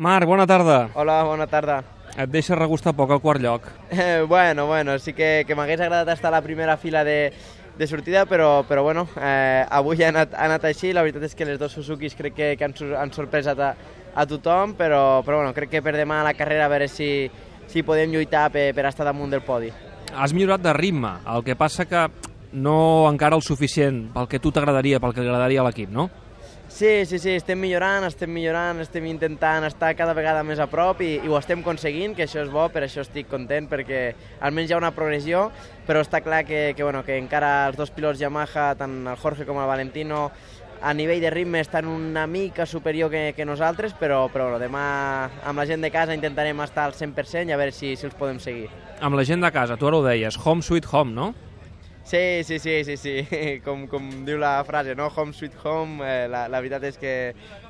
Marc, bona tarda. Hola, bona tarda. Et deixa regustar poc el quart lloc. Eh, bueno, bueno, sí que, que m'hagués agradat estar a la primera fila de, de sortida, però, però bueno, eh, avui ha anat, ha anat així. La veritat és que les dos Suzukis crec que, que han, han sorprès a, a tothom, però, però bueno, crec que per demà a la carrera a veure si, si podem lluitar per, per estar damunt del podi. Has millorat de ritme, el que passa que no encara el suficient pel que tu t'agradaria, pel que agradaria a l'equip, no? Sí, sí, sí, estem millorant, estem millorant, estem intentant estar cada vegada més a prop i, i ho estem aconseguint, que això és bo, per això estic content, perquè almenys hi ha una progressió, però està clar que, que, bueno, que encara els dos pilots Yamaha, tant el Jorge com el Valentino, a nivell de ritme estan una mica superior que, que nosaltres, però, però bueno, demà amb la gent de casa intentarem estar al 100% i a veure si, si els podem seguir. Amb la gent de casa, tu ara ho deies, home sweet home, no? Sí, sí, sí, sí, sí. Com, com diu la frase, no? Home sweet home. Eh, la, la veritat és que,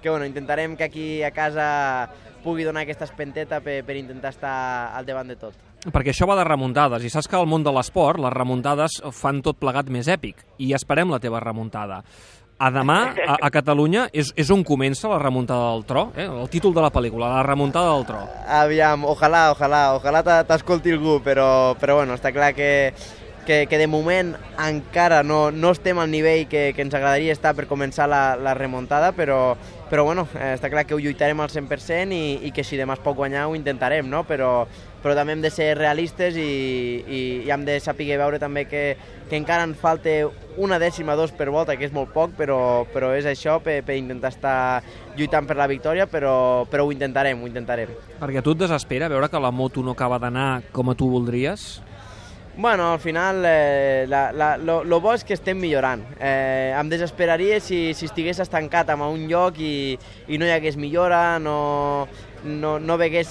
que bueno, intentarem que aquí a casa pugui donar aquesta espenteta per, per intentar estar al davant de tot. Perquè això va de remuntades, i saps que al món de l'esport les remuntades fan tot plegat més èpic, i esperem la teva remuntada. A demà, a, a Catalunya, és, és on comença la remuntada del tro, eh? el títol de la pel·lícula, la remuntada del tro. Aviam, ojalà, ojalà, ojalà t'escolti algú, però, però bueno, està clar que, que, que de moment encara no, no estem al nivell que, que ens agradaria estar per començar la, la remuntada, però, però bueno, eh, està clar que ho lluitarem al 100% i, i que si demà es pot guanyar ho intentarem, no? però, però també hem de ser realistes i, i, i hem de saber veure també que, que encara ens falta una dècima, dos per volta, que és molt poc, però, però és això per, per intentar estar lluitant per la victòria, però, però ho intentarem, ho intentarem. Perquè a tu et desespera veure que la moto no acaba d'anar com a tu voldries? Bueno, al final, eh, la, la, lo, lo bo és que estem millorant. Eh, em desesperaria si, si estigués estancat en un lloc i, i no hi hagués millora, no, no, no vegués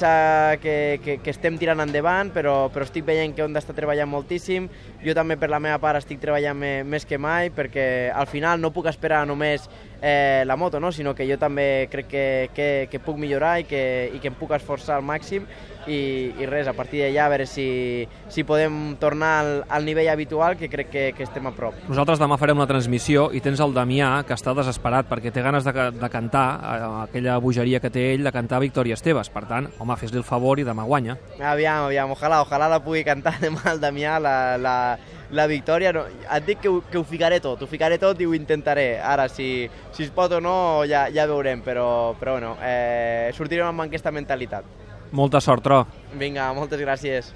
que, que, que estem tirant endavant, però, però estic veient que hem d'estar treballant moltíssim. Jo també, per la meva part, estic treballant me, més que mai, perquè al final no puc esperar només eh, la moto, no? sinó que jo també crec que, que, que puc millorar i que, i que em puc esforçar al màxim i, i res, a partir d'allà a veure si, si podem tornar al, al nivell habitual, que crec que, que estem a prop. Nosaltres demà farem la transmissió i tens el Damià, que està desesperat perquè té ganes de, de cantar eh, aquella bogeria que té ell, de cantar Victòries teves. Per tant, home, fes-li el favor i demà guanya. Aviam, aviam, ojalà, ojalà la pugui cantar demà al Damià, la, la, la victòria. No, et dic que ho, que ho ficaré tot, ho ficaré tot i ho intentaré. Ara, si, si es pot o no, ja, ja veurem, però, però bueno, eh, sortirem amb aquesta mentalitat. Molta sort, Tro. Vinga, moltes gràcies.